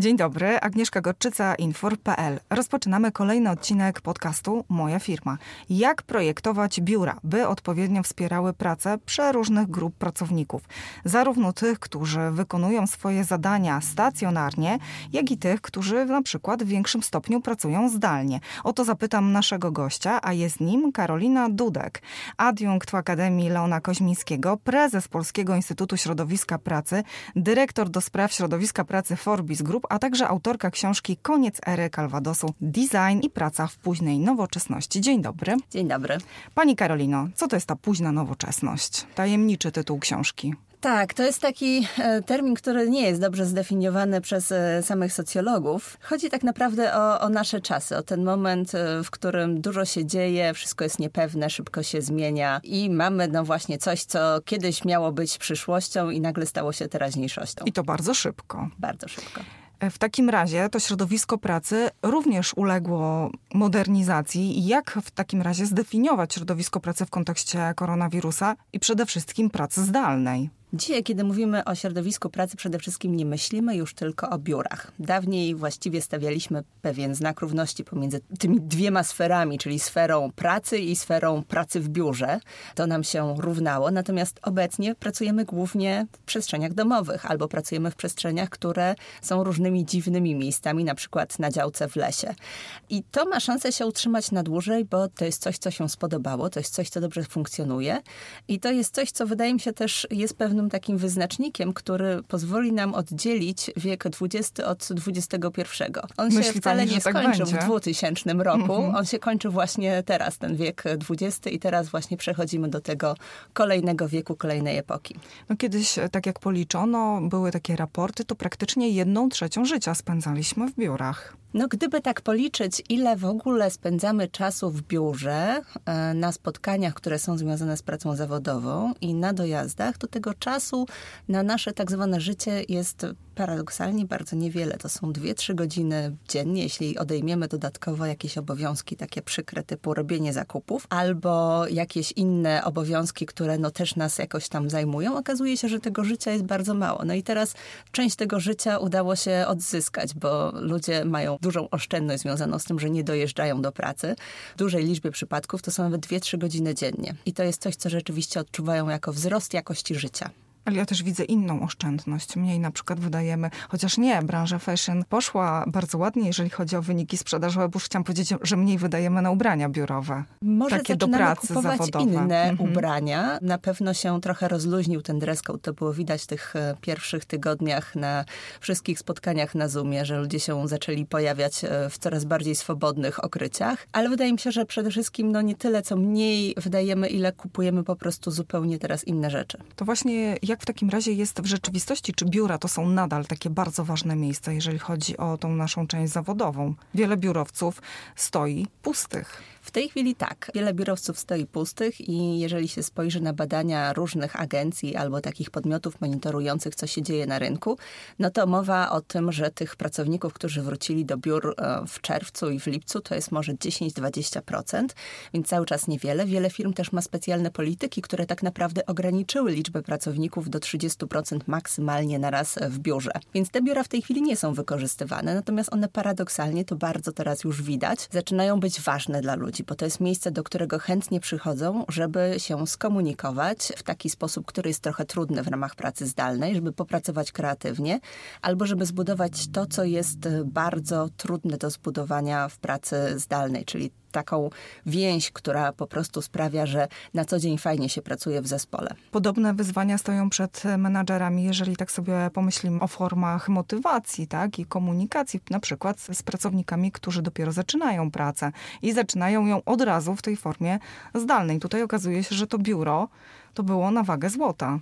Dzień dobry, Agnieszka Gorczyca, Infor.pl. Rozpoczynamy kolejny odcinek podcastu Moja firma. Jak projektować biura, by odpowiednio wspierały pracę przeróżnych grup pracowników. Zarówno tych, którzy wykonują swoje zadania stacjonarnie, jak i tych, którzy na przykład w większym stopniu pracują zdalnie. O to zapytam naszego gościa, a jest nim Karolina Dudek, adiunkt w Akademii Leona Koźmińskiego, prezes Polskiego Instytutu Środowiska Pracy, dyrektor do spraw środowiska pracy Forbis Group, a także autorka książki Koniec ery Calvadosu Design i praca w późnej nowoczesności. Dzień dobry. Dzień dobry. Pani Karolino, co to jest ta późna nowoczesność? Tajemniczy tytuł książki. Tak, to jest taki e, termin, który nie jest dobrze zdefiniowany przez e, samych socjologów. Chodzi tak naprawdę o, o, nasze czasy, o ten moment, e, w którym dużo się dzieje, wszystko jest niepewne, szybko się zmienia i mamy no właśnie coś, co kiedyś miało być przyszłością i nagle stało się teraźniejszością. I to bardzo szybko. Bardzo szybko. W takim razie to środowisko pracy również uległo modernizacji. Jak w takim razie zdefiniować środowisko pracy w kontekście koronawirusa i przede wszystkim pracy zdalnej? Dzisiaj, kiedy mówimy o środowisku pracy, przede wszystkim nie myślimy już tylko o biurach. Dawniej właściwie stawialiśmy pewien znak równości pomiędzy tymi dwiema sferami, czyli sferą pracy i sferą pracy w biurze. To nam się równało, natomiast obecnie pracujemy głównie w przestrzeniach domowych albo pracujemy w przestrzeniach, które są różnymi dziwnymi miejscami, na przykład na działce w lesie. I to ma szansę się utrzymać na dłużej, bo to jest coś, co się spodobało, to jest coś, co dobrze funkcjonuje i to jest coś, co wydaje mi się też jest pewnym pewnym takim wyznacznikiem, który pozwoli nam oddzielić wiek XX od XXI. On Myśli się wcale pani, nie tak skończył będzie? w 2000 roku. Mhm. On się kończy właśnie teraz, ten wiek XX i teraz właśnie przechodzimy do tego kolejnego wieku, kolejnej epoki. No kiedyś, tak jak policzono, były takie raporty, to praktycznie jedną trzecią życia spędzaliśmy w biurach. No, gdyby tak policzyć, ile w ogóle spędzamy czasu w biurze, e, na spotkaniach, które są związane z pracą zawodową i na dojazdach, to tego czasu na nasze tak zwane życie jest paradoksalnie bardzo niewiele. To są 2-3 godziny dziennie, jeśli odejmiemy dodatkowo jakieś obowiązki takie przykre, typu robienie zakupów, albo jakieś inne obowiązki, które no też nas jakoś tam zajmują. Okazuje się, że tego życia jest bardzo mało. No i teraz część tego życia udało się odzyskać, bo ludzie mają dużą oszczędność związaną z tym, że nie dojeżdżają do pracy. W dużej liczbie przypadków to są nawet 2-3 godziny dziennie. I to jest coś, co rzeczywiście odczuwają jako wzrost jakości życia. Ale ja też widzę inną oszczędność. Mniej na przykład wydajemy, chociaż nie, branża fashion poszła bardzo ładnie, jeżeli chodzi o wyniki sprzedaży, bo już chciałam powiedzieć, że mniej wydajemy na ubrania biurowe. Może Takie do pracy kupować zawodowe. inne Mhm. ubrania. Na pewno się trochę rozluźnił ten dress code. To było widać w tych e, pierwszych tygodniach na wszystkich spotkaniach na Zoomie, że ludzie się zaczęli pojawiać e, w coraz bardziej swobodnych okryciach. Ale wydaje mi się, że przede wszystkim no nie tyle, co mniej wydajemy, ile kupujemy po prostu zupełnie teraz inne rzeczy. To właśnie jak w takim razie jest w rzeczywistości? Czy biura to są nadal takie bardzo ważne miejsca, jeżeli chodzi o tą naszą część zawodową? Wiele biurowców stoi pustych. W tej chwili tak. Wiele biurowców stoi pustych i jeżeli się spojrzy na badania różnych agencji albo takich podmiotów monitorujących, co się dzieje na rynku, no to mowa o tym, że tych pracowników, którzy wrócili do biur e, w czerwcu i w lipcu, to jest może 10-20%, więc cały czas niewiele. Wiele firm też ma specjalne polityki, które tak naprawdę ograniczyły liczbę pracowników do 30% maksymalnie na raz w biurze. Więc te biura w tej chwili nie są wykorzystywane, natomiast one paradoksalnie, to bardzo teraz już widać, zaczynają być ważne dla ludzi, bo to jest miejsce, do którego chętnie przychodzą, żeby się skomunikować w taki sposób, który jest trochę trudny w ramach pracy zdalnej, żeby popracować kreatywnie, albo żeby zbudować to, co jest bardzo trudne do zbudowania w pracy zdalnej, czyli taką więź, która po prostu sprawia, że na co dzień fajnie się pracuje w zespole. Podobne wyzwania stoją przed menadżerami, jeżeli tak sobie pomyślimy o formach motywacji tak, i komunikacji, na przykład z pracownikami, którzy dopiero zaczynają pracę i zaczynają ją od razu w tej formie zdalnej. Tutaj okazuje się, że to biuro to było na wagę złota.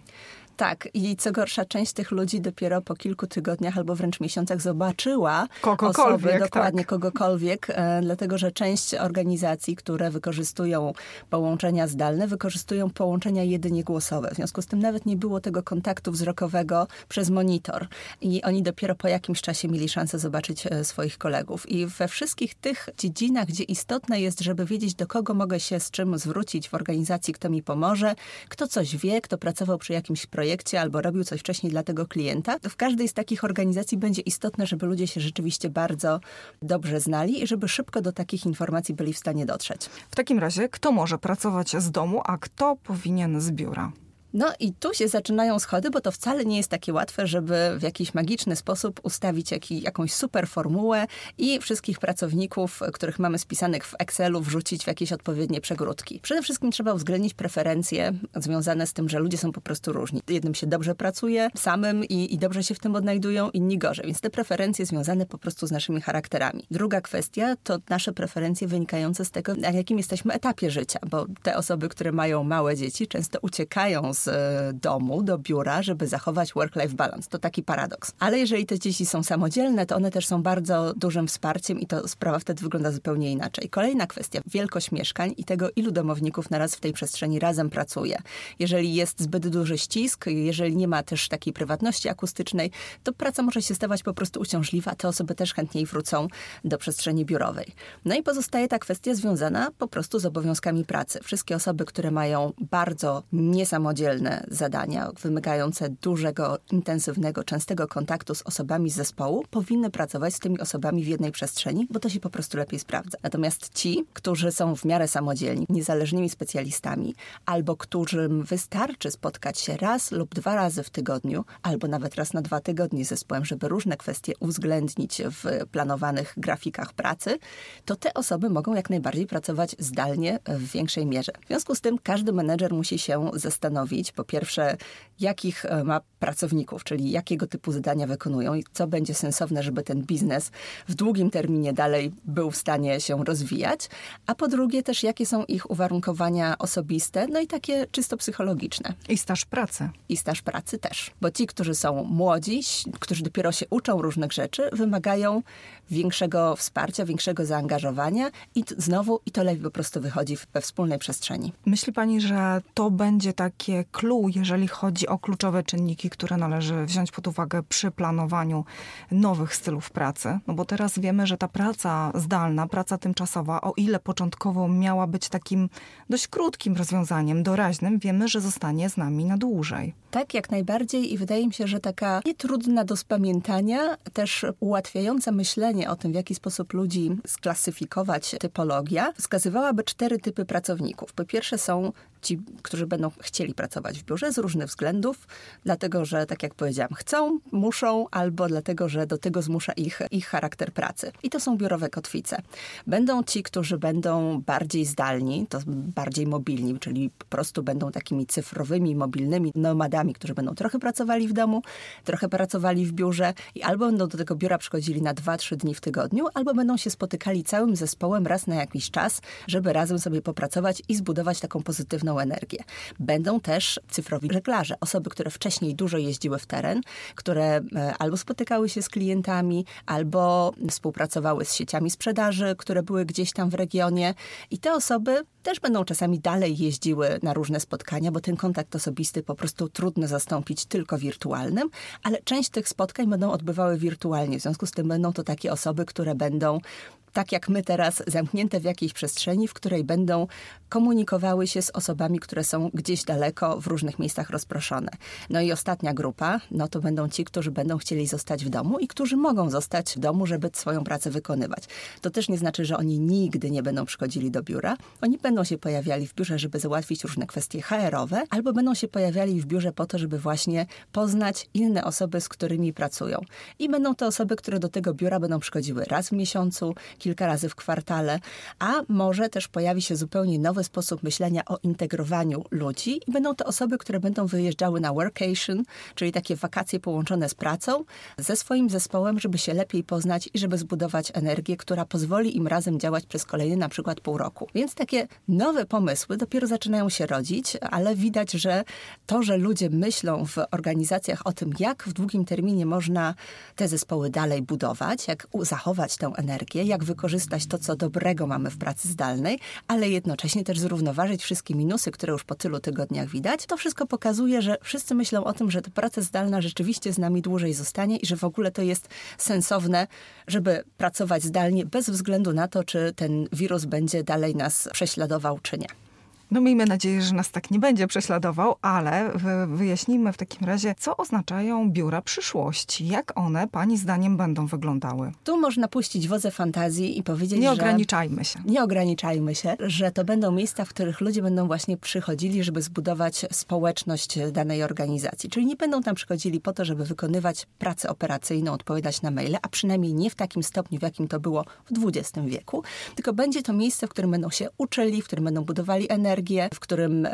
Tak, i co gorsza, część tych ludzi dopiero po kilku tygodniach albo wręcz miesiącach zobaczyła osoby, dokładnie tak. kogokolwiek, e, dlatego że część organizacji, które wykorzystują połączenia zdalne, wykorzystują połączenia jedynie głosowe. W związku z tym nawet nie było tego kontaktu wzrokowego przez monitor. I oni dopiero po jakimś czasie mieli szansę zobaczyć e, swoich kolegów. I we wszystkich tych dziedzinach, gdzie istotne jest, żeby wiedzieć, do kogo mogę się z czym zwrócić w organizacji, kto mi pomoże, kto coś wie, kto pracował przy jakimś projekcie albo robił coś wcześniej dla tego klienta, to w każdej z takich organizacji będzie istotne, żeby ludzie się rzeczywiście bardzo dobrze znali i żeby szybko do takich informacji byli w stanie dotrzeć. W takim razie, kto może pracować z domu, a kto powinien z biura? No i tu się zaczynają schody, bo to wcale nie jest takie łatwe, żeby w jakiś magiczny sposób ustawić jakąś super formułę i wszystkich pracowników, których mamy spisanych w Excelu, wrzucić w jakieś odpowiednie przegródki. Przede wszystkim trzeba uwzględnić preferencje związane z tym, że ludzie są po prostu różni. Jednym się dobrze pracuje samym i, i dobrze się w tym odnajdują, inni gorzej. Więc te preferencje związane po prostu z naszymi charakterami. Druga kwestia to nasze preferencje wynikające z tego, na jakim jesteśmy etapie życia, bo te osoby, które mają małe dzieci, często uciekają z e, domu do biura, żeby zachować work-life balance. To taki paradoks. Ale jeżeli te dzieci są samodzielne, to one też są bardzo dużym wsparciem i to sprawa wtedy wygląda zupełnie inaczej. Kolejna kwestia, wielkość mieszkań i tego, ilu domowników naraz w tej przestrzeni razem pracuje. Jeżeli jest zbyt duży ścisk, jeżeli nie ma też takiej prywatności akustycznej, to praca może się stawać po prostu uciążliwa. Te osoby też chętniej wrócą do przestrzeni biurowej. No i pozostaje ta kwestia związana po prostu z obowiązkami pracy. Wszystkie osoby, które mają bardzo niesamodzielne samodzielne zadania wymagające dużego, intensywnego, częstego kontaktu z osobami z zespołu powinny pracować z tymi osobami w jednej przestrzeni, bo to się po prostu lepiej sprawdza. Natomiast ci, którzy są w miarę samodzielni, niezależnymi specjalistami, albo którym wystarczy spotkać się raz lub dwa razy w tygodniu, albo nawet raz na dwa tygodnie z zespołem, żeby różne kwestie uwzględnić w planowanych grafikach pracy, to te osoby mogą jak najbardziej pracować zdalnie w większej mierze. W związku z tym każdy menedżer musi się zastanowić, po pierwsze, jakich e, ma pracowników, czyli jakiego typu zadania wykonują i co będzie sensowne, żeby ten biznes w długim terminie dalej był w stanie się rozwijać, a po drugie też, jakie są ich uwarunkowania osobiste, no i takie czysto psychologiczne. I staż pracy. I staż pracy też, bo ci, którzy są młodzi, którzy dopiero się uczą różnych rzeczy, wymagają większego wsparcia, większego zaangażowania i znowu i to lepiej po prostu wychodzi we wspólnej przestrzeni. Myśli pani, że to będzie takie clue, jeżeli chodzi o kluczowe czynniki, które należy wziąć pod uwagę przy planowaniu nowych stylów pracy? No bo teraz wiemy, że ta praca zdalna, praca tymczasowa, o ile początkowo miała być takim dość krótkim rozwiązaniem, doraźnym, wiemy, że zostanie z nami na dłużej. Tak, jak najbardziej i wydaje mi się, że taka nietrudna do spamiętania, też ułatwiająca o tym, w jaki sposób ludzi sklasyfikować typologia, wskazywałaby cztery typy pracowników. Po pierwsze są ci, którzy będą chcieli pracować w biurze z różnych względów, dlatego że, tak jak powiedziałam, chcą, muszą, albo dlatego, że do tego zmusza ich, ich charakter pracy. I to są biurowe kotwice. Będą ci, którzy będą bardziej zdalni, to bardziej mobilni, czyli po prostu będą takimi cyfrowymi, mobilnymi nomadami, którzy będą trochę pracowali w domu, trochę pracowali w biurze i albo będą do tego biura przychodzili na 2-3 dni w tygodniu, albo będą się spotykali całym zespołem raz na jakiś czas, żeby razem sobie popracować i zbudować taką pozytywną energię. Będą też cyfrowi żeglarze, osoby, które wcześniej dużo jeździły w teren, które e, albo spotykały się z klientami, albo współpracowały z sieciami sprzedaży, które były gdzieś tam w regionie. I te osoby też będą czasami dalej jeździły na różne spotkania, bo ten kontakt osobisty po prostu trudno zastąpić tylko wirtualnym, ale część tych spotkań będą odbywały wirtualnie. W związku z tym będą to takie osoby, które będą tak jak my teraz, zamknięte w jakiejś przestrzeni, w której będą komunikowały się z osobami, które są gdzieś daleko, w różnych miejscach rozproszone. No i ostatnia grupa, no to będą ci, którzy będą chcieli zostać w domu i którzy mogą zostać w domu, żeby swoją pracę wykonywać. To też nie znaczy, że oni nigdy nie będą przychodzili do biura. Oni będą się pojawiali w biurze, żeby załatwić różne kwestie HR-owe, albo będą się pojawiali w biurze po to, żeby właśnie poznać inne osoby, z którymi pracują. I będą to osoby, które do tego biura będą przychodziły raz w miesiącu, kilka razy w kwartale, a może też pojawi się zupełnie nowy sposób myślenia o integrowaniu ludzi i będą to osoby, które będą wyjeżdżały na workation, czyli takie wakacje połączone z pracą, ze swoim zespołem, żeby się lepiej poznać i żeby zbudować energię, która pozwoli im razem działać przez kolejny na przykład pół roku. Więc takie nowe pomysły dopiero zaczynają się rodzić, ale widać, że to, że ludzie myślą w organizacjach o tym, jak w długim terminie można te zespoły dalej budować, jak zachować tę energię, jak wykorzystać to, co dobrego mamy w pracy zdalnej, ale jednocześnie też zrównoważyć wszystkie minusy, które już po tylu tygodniach widać, to wszystko pokazuje, że wszyscy myślą o tym, że ta praca zdalna rzeczywiście z nami dłużej zostanie i że w ogóle to jest sensowne, żeby pracować zdalnie bez względu na to, czy ten wirus będzie dalej nas prześladował, czy nie. No miejmy nadzieję, że nas tak nie będzie prześladował, ale wyjaśnijmy w takim razie, co oznaczają biura przyszłości. Jak one, Pani zdaniem, będą wyglądały? Tu można puścić wodze fantazji i powiedzieć, nie że... Nie ograniczajmy się. Nie ograniczajmy się, że to będą miejsca, w których ludzie będą właśnie przychodzili, żeby zbudować społeczność danej organizacji. Czyli nie będą tam przychodzili po to, żeby wykonywać pracę operacyjną, odpowiadać na maile, a przynajmniej nie w takim stopniu, w jakim to było w XX wieku, tylko będzie to miejsce, w którym będą się uczyli, w którym będą budowali energię, energię, w którym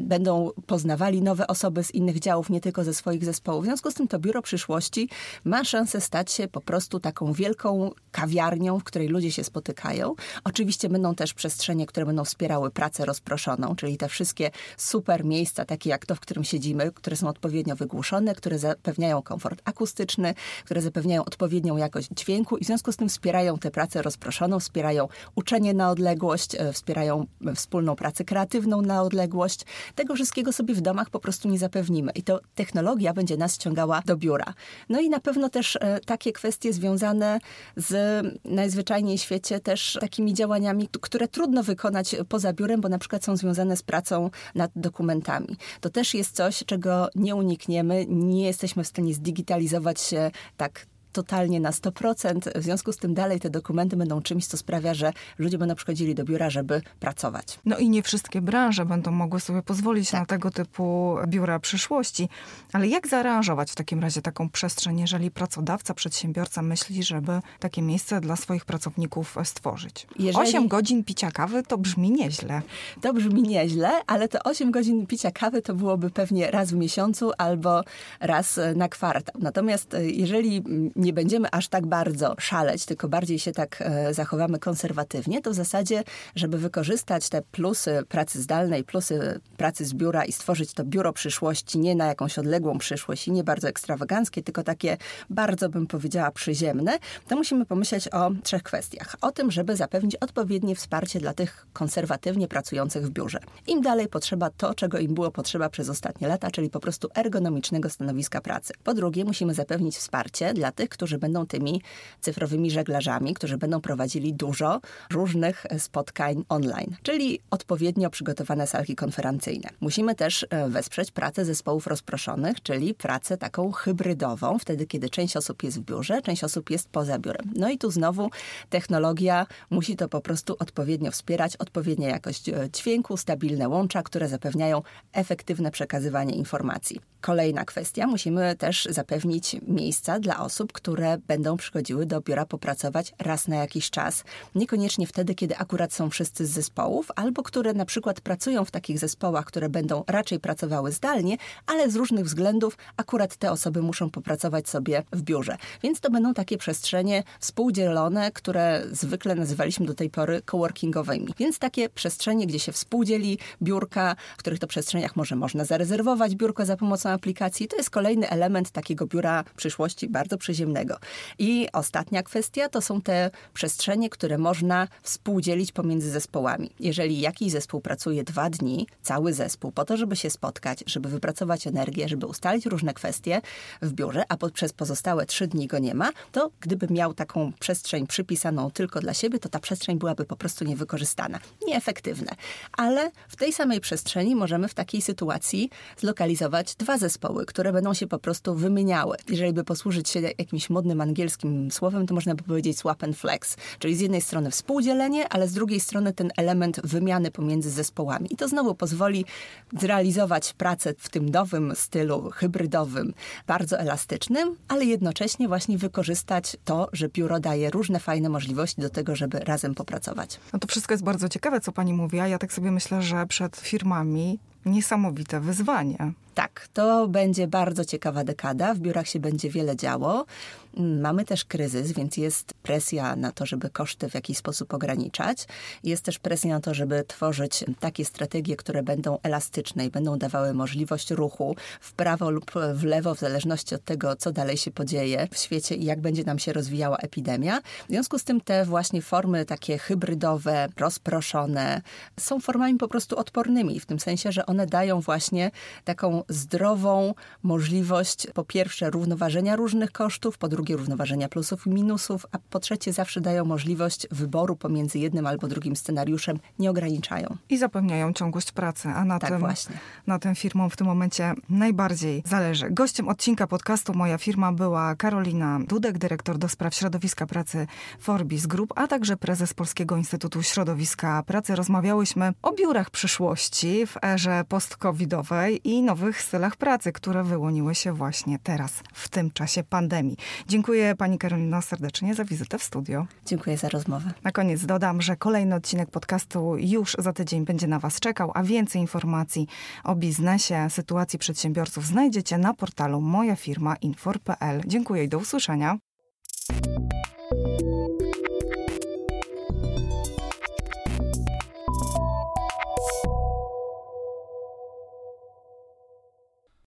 będą poznawali nowe osoby z innych działów, nie tylko ze swoich zespołów. W związku z tym to biuro przyszłości ma szansę stać się po prostu taką wielką kawiarnią, w której ludzie się spotykają. Oczywiście będą też przestrzenie, które będą wspierały pracę rozproszoną, czyli te wszystkie super miejsca, takie jak to, w którym siedzimy, które są odpowiednio wygłuszone, które zapewniają komfort akustyczny, które zapewniają odpowiednią jakość dźwięku i w związku z tym wspierają tę pracę rozproszoną, wspierają uczenie na odległość, e, wspierają wspólną pracę kreatywną, kreatywną na odległość. Tego wszystkiego sobie w domach po prostu nie zapewnimy. I to technologia będzie nas ściągała do biura. No i na pewno też e, takie kwestie związane z najzwyczajniej w świecie też takimi działaniami, które trudno wykonać poza biurem, bo na przykład są związane z pracą nad dokumentami. To też jest coś, czego nie unikniemy. Nie jesteśmy w stanie zdigitalizować się tak totalnie na 100%. W związku z tym dalej te dokumenty będą czymś, co sprawia, że ludzie będą przychodzili do biura, żeby pracować. No i nie wszystkie branże będą mogły sobie pozwolić tak. na tego typu biura przyszłości. Ale jak zaaranżować w takim razie taką przestrzeń, jeżeli pracodawca, przedsiębiorca myśli, żeby takie miejsce dla swoich pracowników stworzyć? Jeżeli... 8 godzin picia kawy to brzmi nieźle. To brzmi nieźle, ale te 8 godzin picia kawy to byłoby pewnie raz w miesiącu albo raz na kwartał. Natomiast e, jeżeli nie nie będziemy aż tak bardzo szaleć, tylko bardziej się tak e, zachowamy konserwatywnie, to w zasadzie, żeby wykorzystać te plusy pracy zdalnej, plusy pracy z biura i stworzyć to biuro przyszłości nie na jakąś odległą przyszłość i nie bardzo ekstrawaganckie, tylko takie bardzo bym powiedziała przyziemne, to musimy pomyśleć o trzech kwestiach. O tym, żeby zapewnić odpowiednie wsparcie dla tych konserwatywnie pracujących w biurze. Im dalej potrzeba to, czego im było potrzeba przez ostatnie lata, czyli po prostu ergonomicznego stanowiska pracy. Po drugie, musimy zapewnić wsparcie dla tych, którzy będą tymi cyfrowymi żeglarzami, którzy będą prowadzili dużo różnych spotkań online, czyli odpowiednio przygotowane salki konferencyjne. Musimy też e, wesprzeć pracę zespołów rozproszonych, czyli pracę taką hybrydową, wtedy kiedy część osób jest w biurze, część osób jest poza biurem. No i tu znowu technologia musi to po prostu odpowiednio wspierać, odpowiednia jakość e, dźwięku, stabilne łącza, które zapewniają efektywne przekazywanie informacji. Kolejna kwestia, musimy też zapewnić miejsca dla osób, które będą przychodziły do biura popracować raz na jakiś czas. Niekoniecznie wtedy, kiedy akurat są wszyscy z zespołów, albo które na przykład pracują w takich zespołach, które będą raczej pracowały zdalnie, ale z różnych względów akurat te osoby muszą popracować sobie w biurze. Więc to będą takie przestrzenie współdzielone, które zwykle nazywaliśmy do tej pory coworkingowymi. Więc takie przestrzenie, gdzie się współdzieli biurka, w których to przestrzeniach może można zarezerwować biurko za pomocą aplikacji. To jest kolejny element takiego biura przyszłości, bardzo przyziemnego. I ostatnia kwestia to są te przestrzenie, które można współdzielić pomiędzy zespołami. Jeżeli jakiś zespół pracuje dwa dni, cały zespół, po to, żeby się spotkać, żeby wypracować energię, żeby ustalić różne kwestie w biurze, a przez pozostałe trzy dni go nie ma, to gdyby miał taką przestrzeń przypisaną tylko dla siebie, to ta przestrzeń byłaby po prostu niewykorzystana, nieefektywne. Ale w tej samej przestrzeni możemy w takiej sytuacji zlokalizować dwa zespoły, które będą się po prostu wymieniały. Jeżeli by posłużyć się jakimś jakimś modnym angielskim słowem, to można by powiedzieć swap and flex. Czyli z jednej strony współdzielenie, ale z drugiej strony ten element wymiany pomiędzy zespołami. I to znowu pozwoli zrealizować pracę w tym nowym stylu hybrydowym, bardzo elastycznym, ale jednocześnie właśnie wykorzystać to, że biuro daje różne fajne możliwości do tego, żeby razem popracować. No to wszystko jest bardzo ciekawe, co pani mówi, a ja tak sobie myślę, że przed firmami niesamowite wyzwanie. Tak, to będzie bardzo ciekawa dekada. W biurach się będzie wiele działo. Mamy też kryzys, więc jest presja na to, żeby koszty w jakiś sposób ograniczać. Jest też presja na to, żeby tworzyć takie strategie, które będą elastyczne i będą dawały możliwość ruchu w prawo lub w lewo, w zależności od tego, co dalej się podzieje w świecie i jak będzie nam się rozwijała epidemia. W związku z tym te właśnie formy takie hybrydowe, rozproszone, są formami po prostu odpornymi, w tym sensie, że one dają właśnie taką zdrową możliwość po pierwsze równoważenia różnych kosztów, po drugie równoważenia plusów i minusów, a po trzecie zawsze dają możliwość wyboru pomiędzy jednym albo drugim scenariuszem, nie ograniczają. I zapewniają ciągłość pracy, a na, tak tym, właśnie. na tym firmom w tym momencie najbardziej zależy. Gościem odcinka podcastu Moja Firma była Karolina Dudek, dyrektor do spraw środowiska pracy Forbis Group, a także prezes Polskiego Instytutu Środowiska Pracy. Rozmawiałyśmy o biurach przyszłości w erze post-covidowej i nowych stylach pracy, które wyłoniły się właśnie teraz, w tym czasie pandemii. Dziękuję Pani Karolino serdecznie za wizytę w studio. Dziękuję za rozmowę. Na koniec dodam, że kolejny odcinek podcastu już za tydzień będzie na Was czekał, a więcej informacji o biznesie, sytuacji przedsiębiorców znajdziecie na portalu mojafirma.infor.pl. Dziękuję i do usłyszenia.